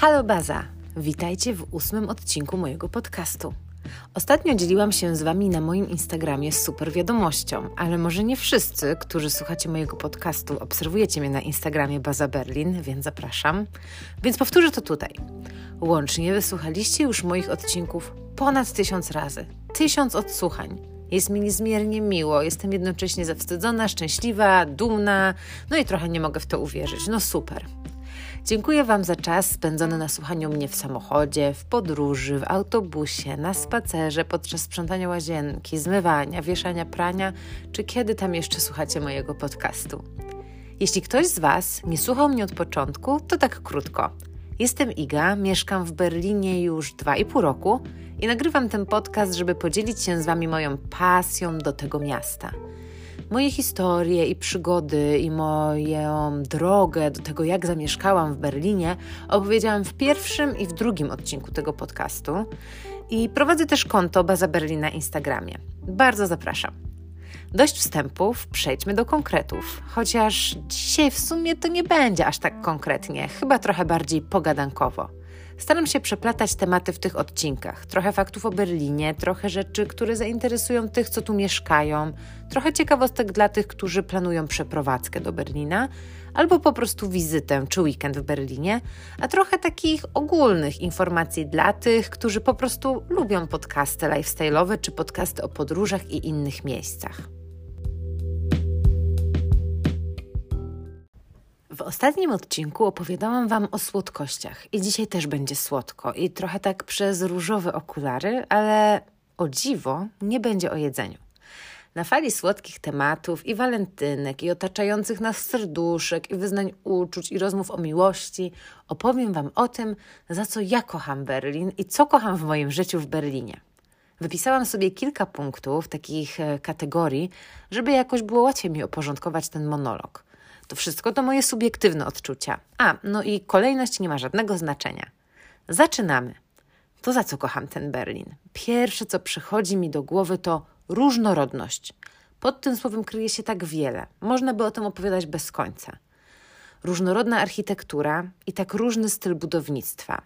Halo Baza! Witajcie w ósmym odcinku mojego podcastu. Ostatnio dzieliłam się z Wami na moim Instagramie super wiadomością, ale może nie wszyscy, którzy słuchacie mojego podcastu, obserwujecie mnie na Instagramie Baza Berlin, więc zapraszam. Więc powtórzę to tutaj. Łącznie wysłuchaliście już moich odcinków ponad tysiąc razy. Tysiąc odsłuchań. Jest mi niezmiernie miło, jestem jednocześnie zawstydzona, szczęśliwa, dumna, no i trochę nie mogę w to uwierzyć. No super. Dziękuję Wam za czas spędzony na słuchaniu mnie w samochodzie, w podróży, w autobusie, na spacerze, podczas sprzątania łazienki, zmywania, wieszania prania, czy kiedy tam jeszcze słuchacie mojego podcastu. Jeśli ktoś z Was nie słuchał mnie od początku, to tak krótko. Jestem Iga, mieszkam w Berlinie już 2,5 roku i nagrywam ten podcast, żeby podzielić się z Wami moją pasją do tego miasta – Moje historie i przygody i moją drogę do tego, jak zamieszkałam w Berlinie, opowiedziałam w pierwszym i w drugim odcinku tego podcastu. I prowadzę też konto Baza Berlin na Instagramie. Bardzo zapraszam. Dość wstępów, przejdźmy do konkretów. Chociaż dzisiaj w sumie to nie będzie aż tak konkretnie, chyba trochę bardziej pogadankowo. Staram się przeplatać tematy w tych odcinkach. Trochę faktów o Berlinie, trochę rzeczy, które zainteresują tych, co tu mieszkają, trochę ciekawostek dla tych, którzy planują przeprowadzkę do Berlina, albo po prostu wizytę czy weekend w Berlinie, a trochę takich ogólnych informacji dla tych, którzy po prostu lubią podcasty lifestyle'owe czy podcasty o podróżach i innych miejscach. W ostatnim odcinku opowiadałam Wam o słodkościach i dzisiaj też będzie słodko i trochę tak przez różowe okulary, ale o dziwo nie będzie o jedzeniu. Na fali słodkich tematów i walentynek, i otaczających nas serduszek, i wyznań uczuć, i rozmów o miłości, opowiem Wam o tym, za co ja kocham Berlin i co kocham w moim życiu w Berlinie. Wypisałam sobie kilka punktów, takich e, kategorii, żeby jakoś było łatwiej mi uporządkować ten monolog. To wszystko to moje subiektywne odczucia. A, no i kolejność nie ma żadnego znaczenia. Zaczynamy. To za co kocham ten Berlin? Pierwsze, co przychodzi mi do głowy, to różnorodność. Pod tym słowem kryje się tak wiele. Można by o tym opowiadać bez końca różnorodna architektura i tak różny styl budownictwa.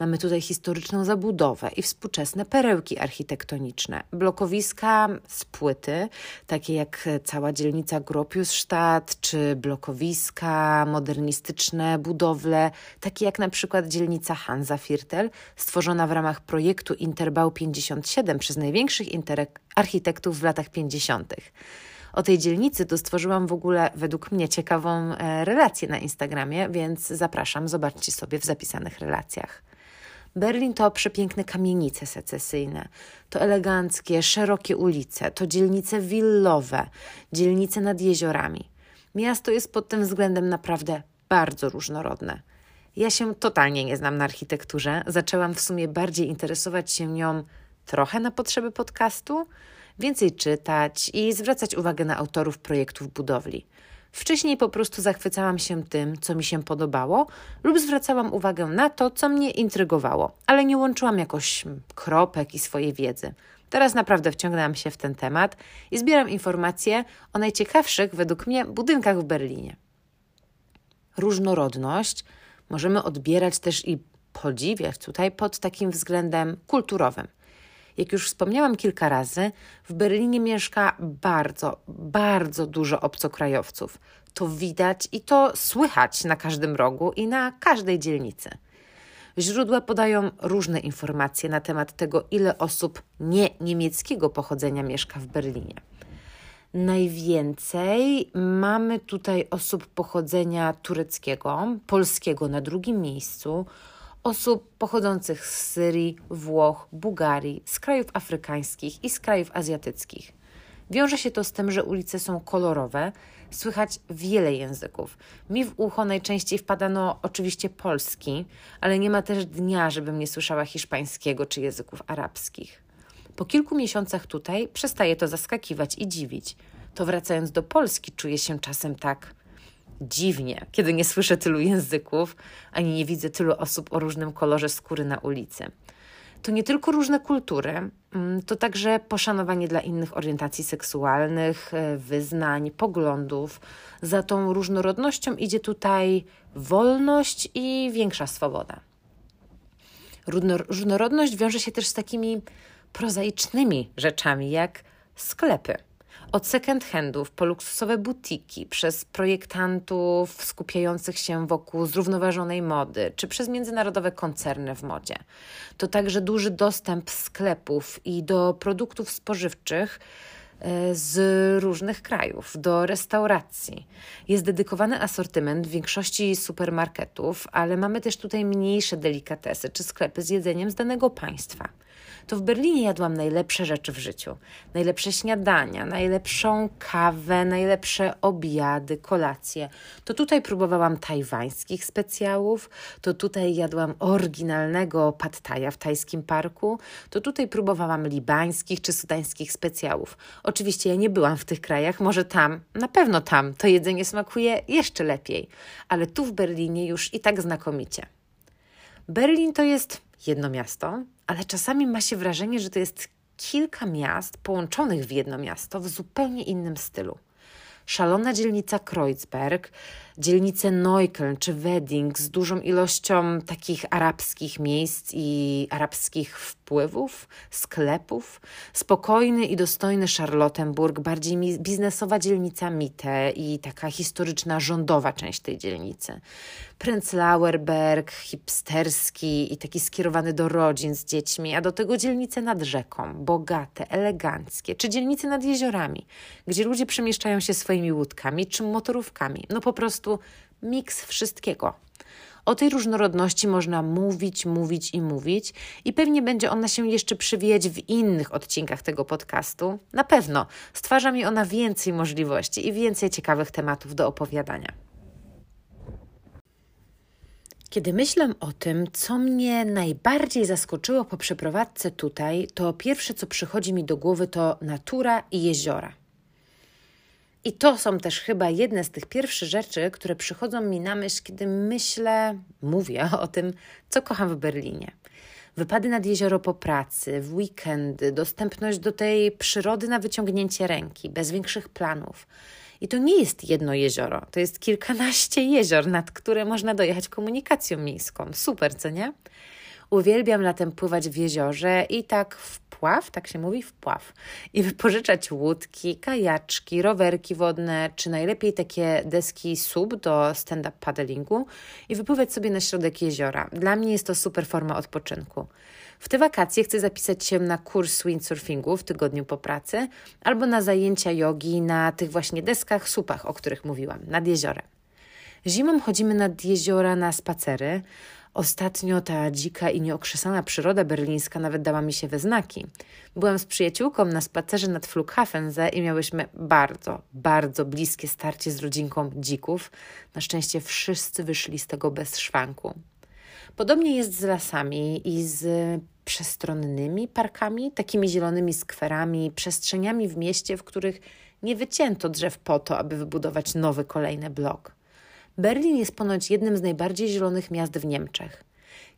Mamy tutaj historyczną zabudowę i współczesne perełki architektoniczne, blokowiska z płyty, takie jak cała dzielnica Gropiusstadt, czy blokowiska, modernistyczne budowle, takie jak na przykład dzielnica Hansa-Viertel, stworzona w ramach projektu Interbau 57 przez największych architektów w latach 50 o tej dzielnicy, to stworzyłam w ogóle według mnie ciekawą e, relację na Instagramie, więc zapraszam, zobaczcie sobie w zapisanych relacjach. Berlin to przepiękne kamienice secesyjne, to eleganckie, szerokie ulice, to dzielnice willowe, dzielnice nad jeziorami. Miasto jest pod tym względem naprawdę bardzo różnorodne. Ja się totalnie nie znam na architekturze. Zaczęłam w sumie bardziej interesować się nią trochę na potrzeby podcastu, więcej czytać i zwracać uwagę na autorów projektów budowli. Wcześniej po prostu zachwycałam się tym, co mi się podobało, lub zwracałam uwagę na to, co mnie intrygowało, ale nie łączyłam jakoś kropek i swojej wiedzy. Teraz naprawdę wciągnęłam się w ten temat i zbieram informacje o najciekawszych według mnie budynkach w Berlinie. Różnorodność możemy odbierać też i podziwiać tutaj pod takim względem kulturowym. Jak już wspomniałam kilka razy, w Berlinie mieszka bardzo, bardzo dużo obcokrajowców. To widać i to słychać na każdym rogu i na każdej dzielnicy. Źródła podają różne informacje na temat tego, ile osób nie niemieckiego pochodzenia mieszka w Berlinie. Najwięcej mamy tutaj osób pochodzenia tureckiego, polskiego na drugim miejscu, osób pochodzących z Syrii, Włoch, Bułgarii, z krajów afrykańskich i z krajów azjatyckich. Wiąże się to z tym, że ulice są kolorowe, słychać wiele języków. Mi w ucho najczęściej wpadano oczywiście polski, ale nie ma też dnia, żebym nie słyszała hiszpańskiego czy języków arabskich. Po kilku miesiącach tutaj przestaje to zaskakiwać i dziwić. To wracając do Polski czuję się czasem tak dziwnie, kiedy nie słyszę tylu języków, ani nie widzę tylu osób o różnym kolorze skóry na ulicy. To nie tylko różne kultury, mm, to także poszanowanie dla innych orientacji seksualnych, e, wyznań, poglądów. Za tą różnorodnością idzie tutaj wolność i większa swoboda. Różnorodność wiąże się też z takimi prozaicznymi rzeczami, jak sklepy. Od second handów po luksusowe butiki, przez projektantów skupiających się wokół zrównoważonej mody, czy przez międzynarodowe koncerny w modzie. To także duży dostęp sklepów i do produktów spożywczych e, z różnych krajów, do restauracji. Jest dedykowany asortyment w większości supermarketów, ale mamy też tutaj mniejsze delikatesy czy sklepy z jedzeniem z danego państwa to w Berlinie jadłam najlepsze rzeczy w życiu. Najlepsze śniadania, najlepszą kawę, najlepsze obiady, kolacje. To tutaj próbowałam tajwańskich specjałów, to tutaj jadłam oryginalnego pattaja w tajskim parku, to tutaj próbowałam libańskich czy sudańskich specjałów. Oczywiście ja nie byłam w tych krajach, może tam, na pewno tam to jedzenie smakuje jeszcze lepiej, ale tu w Berlinie już i tak znakomicie. Berlin to jest jedno miasto, ale czasami ma się wrażenie, że to jest kilka miast połączonych w jedno miasto w zupełnie innym stylu. Szalona dzielnica Kreuzberg, dzielnice Neukölln czy Wedding z dużą ilością takich arabskich miejsc i arabskich wpływów, sklepów, spokojny i dostojny Charlottenburg, bardziej biznesowa dzielnica Mitte i taka historyczna rządowa część tej dzielnicy. Prenzlauerberg, hipsterski i taki skierowany do rodzin z dziećmi, a do tego dzielnice nad rzeką, bogate, eleganckie, czy dzielnice nad jeziorami, gdzie ludzie przemieszczają się swoimi łódkami czy motorówkami. No po prostu miks wszystkiego. O tej różnorodności można mówić, mówić i mówić, i pewnie będzie ona się jeszcze przywijać w innych odcinkach tego podcastu. Na pewno stwarza mi ona więcej możliwości i więcej ciekawych tematów do opowiadania. Kiedy myślę o tym, co mnie najbardziej zaskoczyło po przeprowadzce tutaj, to pierwsze, co przychodzi mi do głowy, to natura i jeziora. I to są też chyba jedne z tych pierwszych rzeczy, które przychodzą mi na myśl, kiedy myślę, mówię o tym, co kocham w Berlinie. Wypady nad jezioro po pracy, w weekendy, dostępność do tej przyrody na wyciągnięcie ręki, bez większych planów. I to nie jest jedno jezioro, to jest kilkanaście jezior, nad które można dojechać komunikacją miejską. Super, co nie? Uwielbiam latem pływać w jeziorze i tak wpław, tak się mówi, wpław. I wypożyczać łódki, kajaczki, rowerki wodne, czy najlepiej takie deski sub do stand-up paddlingu i wypływać sobie na środek jeziora. Dla mnie jest to super forma odpoczynku. W te wakacje chcę zapisać się na kurs windsurfingu w tygodniu po pracy albo na zajęcia jogi na tych właśnie deskach, supach, o których mówiłam, nad jeziorem. Zimą chodzimy nad jeziora na spacery. Ostatnio ta dzika i nieokrzesana przyroda berlińska nawet dała mi się we znaki. Byłam z przyjaciółką na spacerze nad Flughafense i miałyśmy bardzo, bardzo bliskie starcie z rodzinką dzików. Na szczęście wszyscy wyszli z tego bez szwanku. Podobnie jest z lasami i z przestronnymi parkami, takimi zielonymi skwerami, przestrzeniami w mieście, w których nie wycięto drzew po to, aby wybudować nowy kolejny blok. Berlin jest ponoć jednym z najbardziej zielonych miast w Niemczech.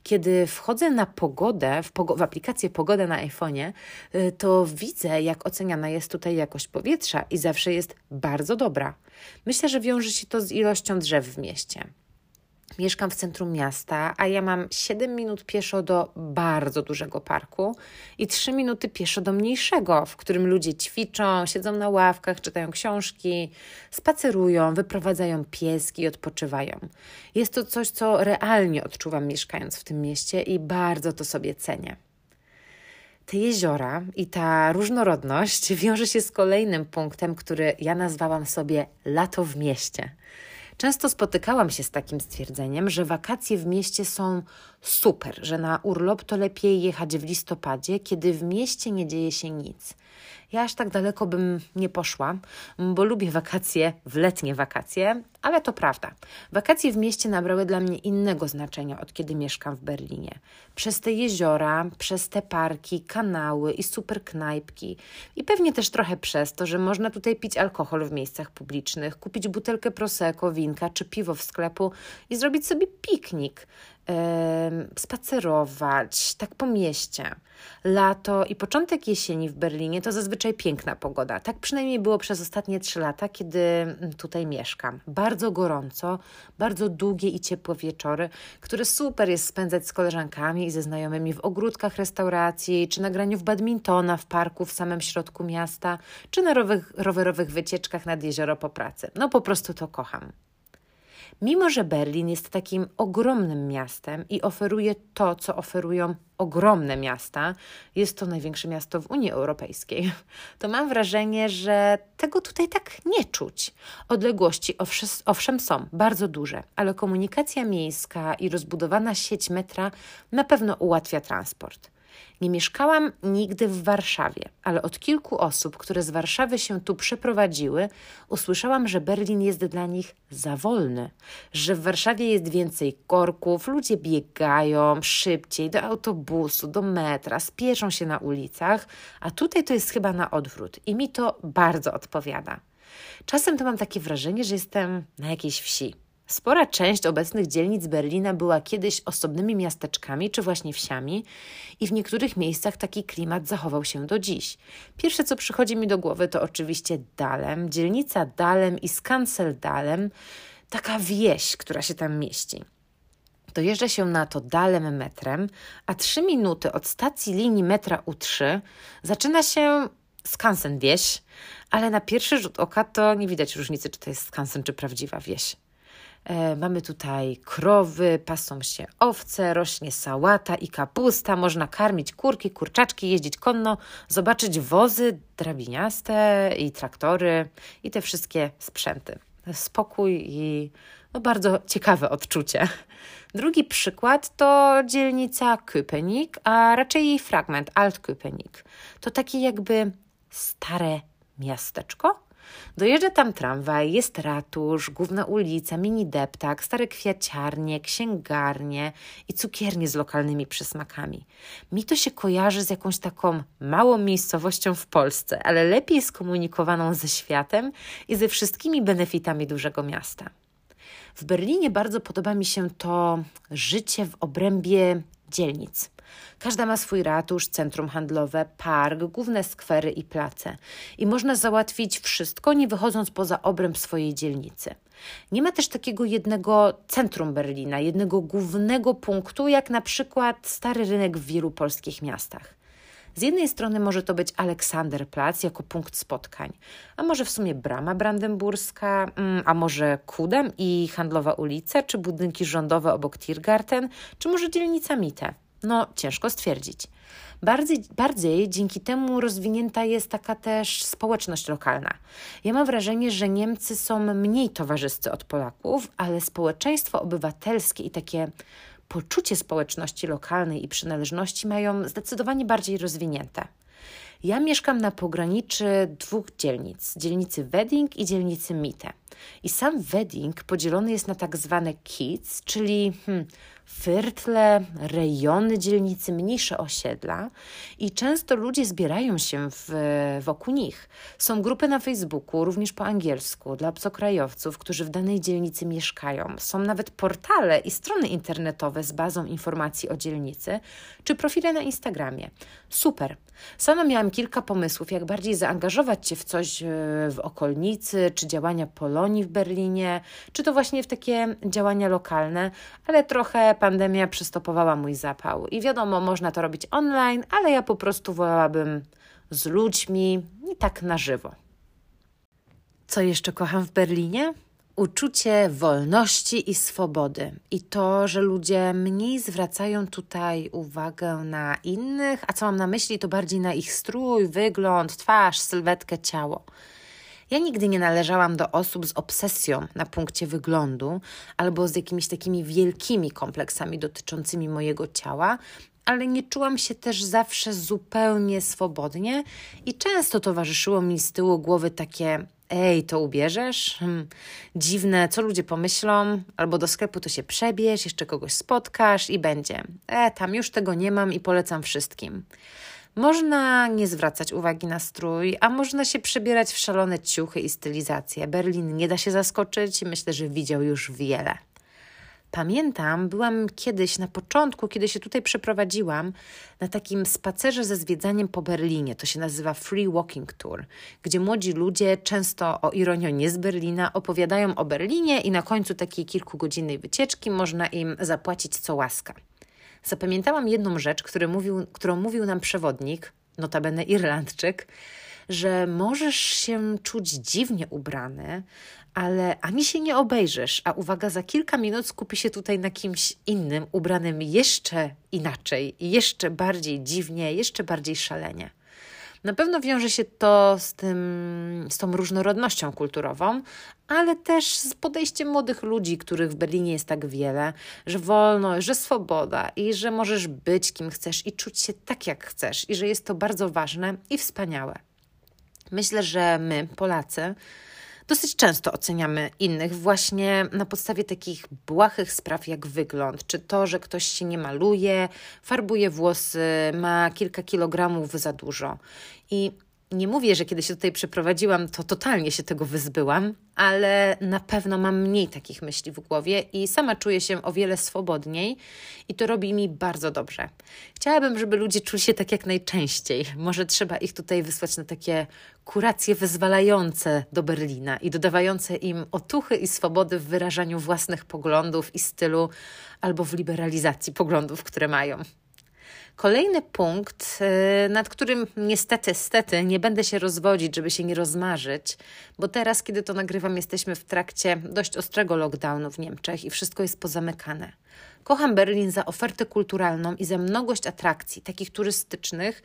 Kiedy wchodzę na pogodę, w, pogo w aplikację Pogoda na iPhone'ie, y, to widzę, jak oceniana jest tutaj jakość powietrza i zawsze jest bardzo dobra. Myślę, że wiąże się to z ilością drzew w mieście. Mieszkam w centrum miasta, a ja mam 7 minut pieszo do bardzo dużego parku i 3 minuty pieszo do mniejszego, w którym ludzie ćwiczą, siedzą na ławkach, czytają książki, spacerują, wyprowadzają pieski i odpoczywają. Jest to coś, co realnie odczuwam mieszkając w tym mieście i bardzo to sobie cenię. Te jeziora i ta różnorodność wiąże się z kolejnym punktem, który ja nazwałam sobie lato w mieście. Często spotykałam się z takim stwierdzeniem, że wakacje w mieście są super, że na urlop to lepiej jechać w listopadzie, kiedy w mieście nie dzieje się nic. Ja aż tak daleko bym nie poszła, bo lubię wakacje, w letnie wakacje, ale to prawda. Wakacje w mieście nabrały dla mnie innego znaczenia od kiedy mieszkam w Berlinie. Przez te jeziora, przez te parki, kanały i super knajpki. I pewnie też trochę przez to, że można tutaj pić alkohol w miejscach publicznych, kupić butelkę prosecco, winka czy piwo w sklepu i zrobić sobie piknik. Spacerować, tak po mieście. Lato i początek jesieni w Berlinie to zazwyczaj piękna pogoda. Tak przynajmniej było przez ostatnie trzy lata, kiedy mm, tutaj mieszkam. Bardzo gorąco, bardzo długie i ciepłe wieczory, które super jest spędzać z koleżankami i ze znajomymi w ogródkach restauracji, czy na graniu w badmintona w parku w samym środku miasta, czy na rowerowych, rowerowych wycieczkach nad jezioro po pracy. No po prostu to kocham. Mimo, że Berlin jest takim ogromnym miastem i oferuje to, co oferują ogromne miasta, jest to największe miasto w Unii Europejskiej, to mam wrażenie, że tego tutaj tak nie czuć. Odległości owszem są bardzo duże, ale komunikacja miejska i rozbudowana sieć metra na pewno ułatwia transport. Nie mieszkałam nigdy w Warszawie, ale od kilku osób, które z Warszawy się tu przeprowadziły, usłyszałam, że Berlin jest dla nich za wolny, że w Warszawie jest więcej korków, ludzie biegają szybciej do autobusu, do metra, spieszą się na ulicach, a tutaj to jest chyba na odwrót i mi to bardzo odpowiada. Czasem to mam takie wrażenie, że jestem na jakiejś wsi Spora część obecnych dzielnic Berlina była kiedyś osobnymi miasteczkami czy właśnie wsiami i w niektórych miejscach taki klimat zachował się do dziś. Pierwsze, co przychodzi mi do głowy, to oczywiście Dalem, dzielnica Dalem i Skansel Dalem, taka wieś, która się tam mieści. Dojeżdża się na to Dalem metrem, a trzy minuty od stacji linii metra U3 zaczyna się Skansen wieś, ale na pierwszy rzut oka to nie widać różnicy, czy to jest Skansen, czy prawdziwa wieś. E, mamy tutaj krowy, pasą się owce, rośnie sałata i kapusta, można karmić kurki, kurczaczki, jeździć konno, zobaczyć wozy drabiniaste i traktory i te wszystkie sprzęty. Spokój i no, bardzo ciekawe odczucie. Drugi przykład to dzielnica Köpenick, a raczej jej fragment Alt-Köpenick. To takie jakby stare miasteczko, Dojeżdża tam tramwaj, jest ratusz, główna ulica, mini deptak, stare kwiaciarnie, księgarnie i cukiernie z lokalnymi przysmakami. Mi to się kojarzy z jakąś taką małą miejscowością w Polsce, ale lepiej skomunikowaną ze światem i ze wszystkimi benefitami dużego miasta. W Berlinie bardzo podoba mi się to życie w obrębie dzielnic. Każda ma swój ratusz, centrum handlowe, park, główne skwery i place. I można załatwić wszystko, nie wychodząc poza obręb swojej dzielnicy. Nie ma też takiego jednego centrum Berlina, jednego głównego punktu, jak na przykład stary rynek w wielu polskich miastach. Z jednej strony może to być Aleksanderplatz jako punkt spotkań, a może w sumie Brama Brandenburska, mm, a może Kudem i Handlowa ulica, czy budynki rządowe obok Tiergarten, czy może dzielnica Mitte. No, ciężko stwierdzić. Bardziej, bardziej dzięki temu rozwinięta jest taka też społeczność lokalna. Ja mam wrażenie, że Niemcy są mniej towarzyscy od Polaków, ale społeczeństwo obywatelskie i takie poczucie społeczności lokalnej i przynależności mają zdecydowanie bardziej rozwinięte. Ja mieszkam na pograniczy dwóch dzielnic, dzielnicy Wedding i dzielnicy Mitte. I sam Wedding podzielony jest na tak zwane kids, czyli hmm, Fyrtle, rejony dzielnicy, mniejsze osiedla i często ludzie zbierają się w, wokół nich. Są grupy na Facebooku, również po angielsku, dla obcokrajowców, którzy w danej dzielnicy mieszkają. Są nawet portale i strony internetowe z bazą informacji o dzielnicy, czy profile na Instagramie. Super. Sama miałam kilka pomysłów, jak bardziej zaangażować się w coś e, w okolicy, czy działania Polonii w Berlinie, czy to właśnie w takie działania lokalne, ale trochę pandemia przystopowała mój zapał. I wiadomo, można to robić online, ale ja po prostu wolałabym z ludźmi i tak na żywo. Co jeszcze kocham w Berlinie? Uczucie wolności i swobody, i to, że ludzie mniej zwracają tutaj uwagę na innych, a co mam na myśli, to bardziej na ich strój, wygląd, twarz, sylwetkę, ciało. Ja nigdy nie należałam do osób z obsesją na punkcie wyglądu albo z jakimiś takimi wielkimi kompleksami dotyczącymi mojego ciała, ale nie czułam się też zawsze zupełnie swobodnie i często towarzyszyło mi z tyłu głowy takie Ej, to ubierzesz? Hmm. Dziwne, co ludzie pomyślą? Albo do sklepu to się przebierz, jeszcze kogoś spotkasz i będzie. E, tam już tego nie mam i polecam wszystkim. Można nie zwracać uwagi na strój, a można się przebierać w szalone ciuchy i stylizacje. Berlin nie da się zaskoczyć i myślę, że widział już wiele. Pamiętam, byłam kiedyś na początku, kiedy się tutaj przeprowadziłam, na takim spacerze ze zwiedzaniem po Berlinie. To się nazywa Free Walking Tour, gdzie młodzi ludzie, często o ironio nie z Berlina, opowiadają o Berlinie i na końcu takiej kilkugodzinnej wycieczki można im zapłacić co łaska. Zapamiętałam jedną rzecz, mówił, którą mówił nam przewodnik, notabene Irlandczyk, że możesz się czuć dziwnie ubrany, ale ani się nie obejrzysz, a uwaga, za kilka minut skupi się tutaj na kimś innym, ubranym jeszcze inaczej, jeszcze bardziej dziwnie, jeszcze bardziej szalenie. Na pewno wiąże się to z, tym, z tą różnorodnością kulturową, ale też z podejściem młodych ludzi, których w Berlinie jest tak wiele, że wolność, że swoboda i że możesz być kim chcesz i czuć się tak, jak chcesz, i że jest to bardzo ważne i wspaniałe. Myślę, że my, Polacy, dosyć często oceniamy innych właśnie na podstawie takich błahych spraw jak wygląd, czy to, że ktoś się nie maluje, farbuje włosy, ma kilka kilogramów za dużo. I nie mówię, że kiedy się tutaj przeprowadziłam, to totalnie się tego wyzbyłam, ale na pewno mam mniej takich myśli w głowie i sama czuję się o wiele swobodniej i to robi mi bardzo dobrze. Chciałabym, żeby ludzie czuli się tak jak najczęściej. Może trzeba ich tutaj wysłać na takie kuracje wyzwalające do Berlina i dodawające im otuchy i swobody w wyrażaniu własnych poglądów i stylu albo w liberalizacji poglądów, które mają. Kolejny punkt, y, nad którym niestety, stety nie będę się rozwodzić, żeby się nie rozmarzyć, bo teraz, kiedy to nagrywam, jesteśmy w trakcie dość ostrego lockdownu w Niemczech i wszystko jest pozamykane. Kocham Berlin za ofertę kulturalną i za mnogość atrakcji, takich turystycznych,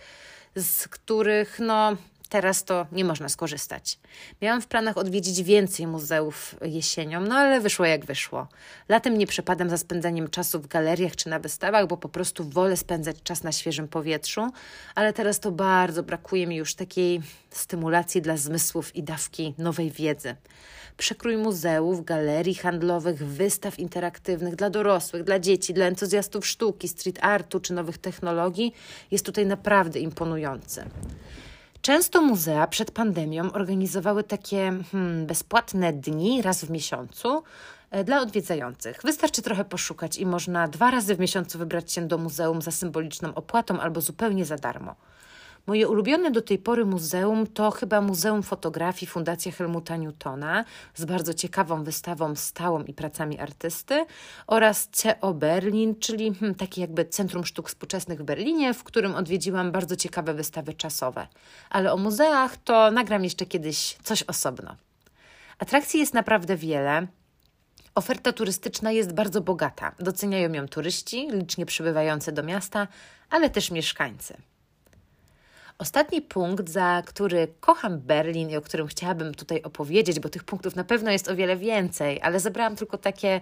z których no, Teraz to nie można skorzystać. Miałam w planach odwiedzić więcej muzeów jesienią, no ale wyszło jak wyszło. Latem nie przepadam za spędzaniem czasu w galeriach czy na wystawach, bo po prostu wolę spędzać czas na świeżym powietrzu, ale teraz to bardzo brakuje mi już takiej stymulacji dla zmysłów i dawki nowej wiedzy. Przekrój muzeów, galerii handlowych, wystaw interaktywnych dla dorosłych, dla dzieci, dla entuzjastów sztuki, street artu czy nowych technologii jest tutaj naprawdę imponujący. Często muzea przed pandemią organizowały takie hmm, bezpłatne dni raz w miesiącu e, dla odwiedzających. Wystarczy trochę poszukać i można dwa razy w miesiącu wybrać się do muzeum za symboliczną opłatą albo zupełnie za darmo. Moje ulubione do tej pory muzeum to chyba Muzeum Fotografii Fundacja Helmuta Newtona z bardzo ciekawą wystawą stałą i pracami artysty oraz CO Berlin, czyli hmm, takie jakby Centrum Sztuk Współczesnych w Berlinie, w którym odwiedziłam bardzo ciekawe wystawy czasowe. Ale o muzeach to nagram jeszcze kiedyś coś osobno. Atrakcji jest naprawdę wiele. Oferta turystyczna jest bardzo bogata. Doceniają ją turyści, licznie przybywający do miasta, ale też mieszkańcy. Ostatni punkt, za który kocham Berlin i o którym chciałabym tutaj opowiedzieć, bo tych punktów na pewno jest o wiele więcej, ale zebrałam tylko takie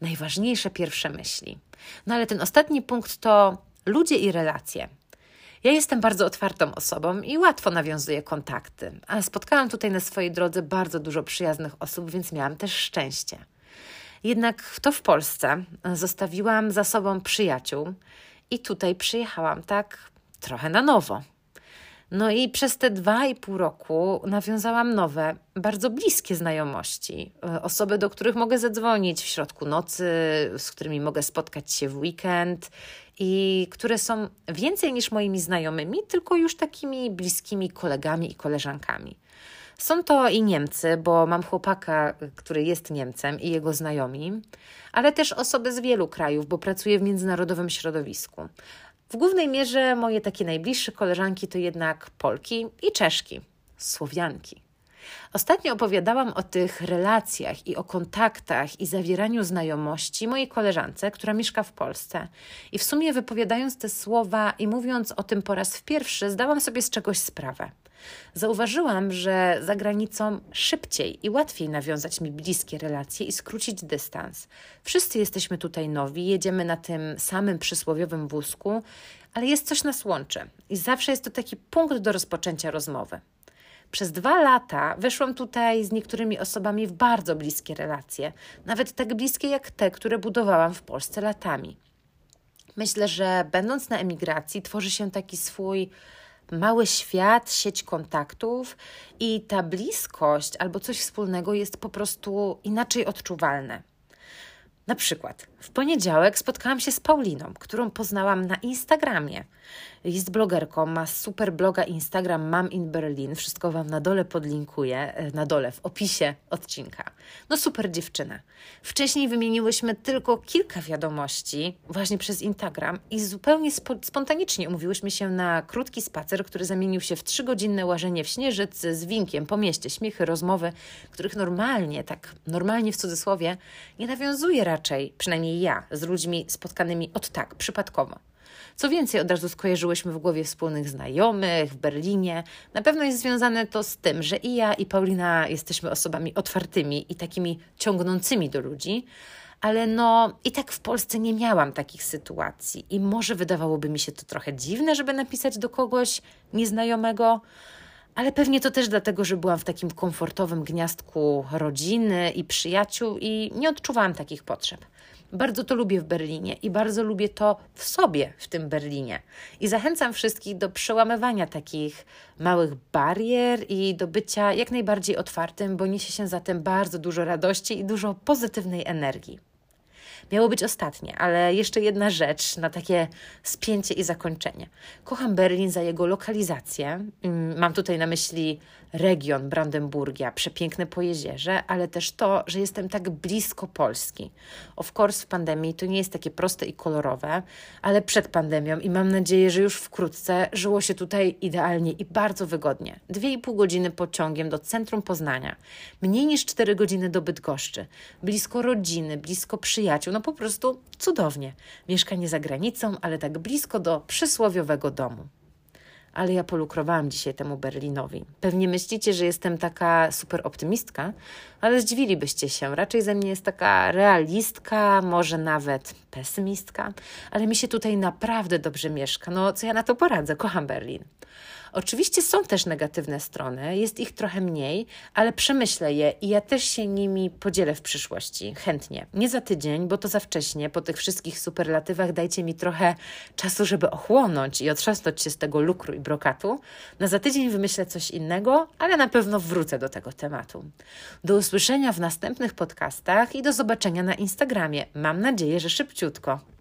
najważniejsze pierwsze myśli. No ale ten ostatni punkt to ludzie i relacje. Ja jestem bardzo otwartą osobą i łatwo nawiązuję kontakty, a spotkałam tutaj na swojej drodze bardzo dużo przyjaznych osób, więc miałam też szczęście. Jednak to w Polsce zostawiłam za sobą przyjaciół i tutaj przyjechałam tak trochę na nowo. No i przez te dwa i pół roku nawiązałam nowe, bardzo bliskie znajomości. E, osoby, do których mogę zadzwonić w środku nocy, z którymi mogę spotkać się w weekend i które są więcej niż moimi znajomymi, tylko już takimi bliskimi kolegami i koleżankami. Są to i Niemcy, bo mam chłopaka, który jest Niemcem i jego znajomi, ale też osoby z wielu krajów, bo pracuję w międzynarodowym środowisku. W głównej mierze moje takie najbliższe koleżanki to jednak Polki i Czeszki, Słowianki. Ostatnio opowiadałam o tych relacjach i o kontaktach i zawieraniu znajomości mojej koleżance, która mieszka w Polsce. I w sumie wypowiadając te słowa i mówiąc o tym po raz pierwszy, zdałam sobie z czegoś sprawę. Zauważyłam, że za granicą szybciej i łatwiej nawiązać mi bliskie relacje i skrócić dystans. Wszyscy jesteśmy tutaj nowi, jedziemy na tym samym przysłowiowym wózku, ale jest coś nas łączy i zawsze jest to taki punkt do rozpoczęcia rozmowy. Przez dwa lata weszłam tutaj z niektórymi osobami w bardzo bliskie relacje, nawet tak bliskie jak te, które budowałam w Polsce latami. Myślę, że będąc na emigracji, tworzy się taki swój mały świat, sieć kontaktów i ta bliskość albo coś wspólnego jest po prostu inaczej odczuwalne. Na przykład w poniedziałek spotkałam się z Pauliną, którą poznałam na Instagramie. Jest blogerką, ma super bloga Instagram Mam in Berlin. Wszystko Wam na dole podlinkuję, e, na dole w opisie odcinka. No super dziewczyna. Wcześniej wymieniłyśmy tylko kilka wiadomości właśnie przez Instagram i zupełnie spo spontanicznie umówiłyśmy się na krótki spacer, który zamienił się w trzygodzinne łażenie w śnieżycy z winkiem po mieście, śmiechy, rozmowy, których normalnie, tak normalnie w cudzysłowie, nie nawiązuje raczej, przynajmniej ja, z ludźmi spotkanymi od tak, przypadkowo. Co więcej, od razu skojarzyłyśmy w głowie wspólnych znajomych w Berlinie. Na pewno jest związane to z tym, że i ja, i Paulina jesteśmy osobami otwartymi i takimi ciągnącymi do ludzi. Ale no, i tak w Polsce nie miałam takich sytuacji, i może wydawałoby mi się to trochę dziwne, żeby napisać do kogoś nieznajomego, ale pewnie to też dlatego, że byłam w takim komfortowym gniazdku rodziny i przyjaciół i nie odczuwałam takich potrzeb. Bardzo to lubię w Berlinie i bardzo lubię to w sobie w tym Berlinie. I zachęcam wszystkich do przełamywania takich małych barier i do bycia jak najbardziej otwartym, bo niesie się zatem bardzo dużo radości i dużo pozytywnej energii. Miało być ostatnie, ale jeszcze jedna rzecz na takie spięcie i zakończenie. Kocham Berlin za jego lokalizację. Mm, mam tutaj na myśli region Brandenburgia, przepiękne po jezierze, ale też to, że jestem tak blisko Polski. Of course w pandemii to nie jest takie proste i kolorowe, ale przed pandemią i mam nadzieję, że już wkrótce żyło się tutaj idealnie i bardzo wygodnie. Dwie i pół godziny pociągiem do centrum Poznania, mniej niż cztery godziny do Bydgoszczy, blisko rodziny, blisko przyjaciół, no po prostu cudownie. Mieszkanie za granicą, ale tak blisko do przysłowiowego domu ale ja polukrowałam dzisiaj temu Berlinowi. Pewnie myślicie, że jestem taka super optymistka, ale zdziwilibyście się. Raczej ze mnie jest taka realistka, może nawet pesymistka, ale mi się tutaj naprawdę dobrze mieszka. No, co ja na to poradzę? Kocham Berlin. Oczywiście są też negatywne strony, jest ich trochę mniej, ale przemyślę je i ja też się nimi podzielę w przyszłości, chętnie. Nie za tydzień, bo to za wcześnie, po tych wszystkich superlatywach dajcie mi trochę czasu, żeby ochłonąć i otrzasnąć się z tego lukru i brokatu. Na za tydzień wymyślę coś innego, ale na pewno wrócę do tego tematu. Do usłyszenia w następnych podcastach i do zobaczenia na Instagramie. Mam nadzieję, że szybciutko.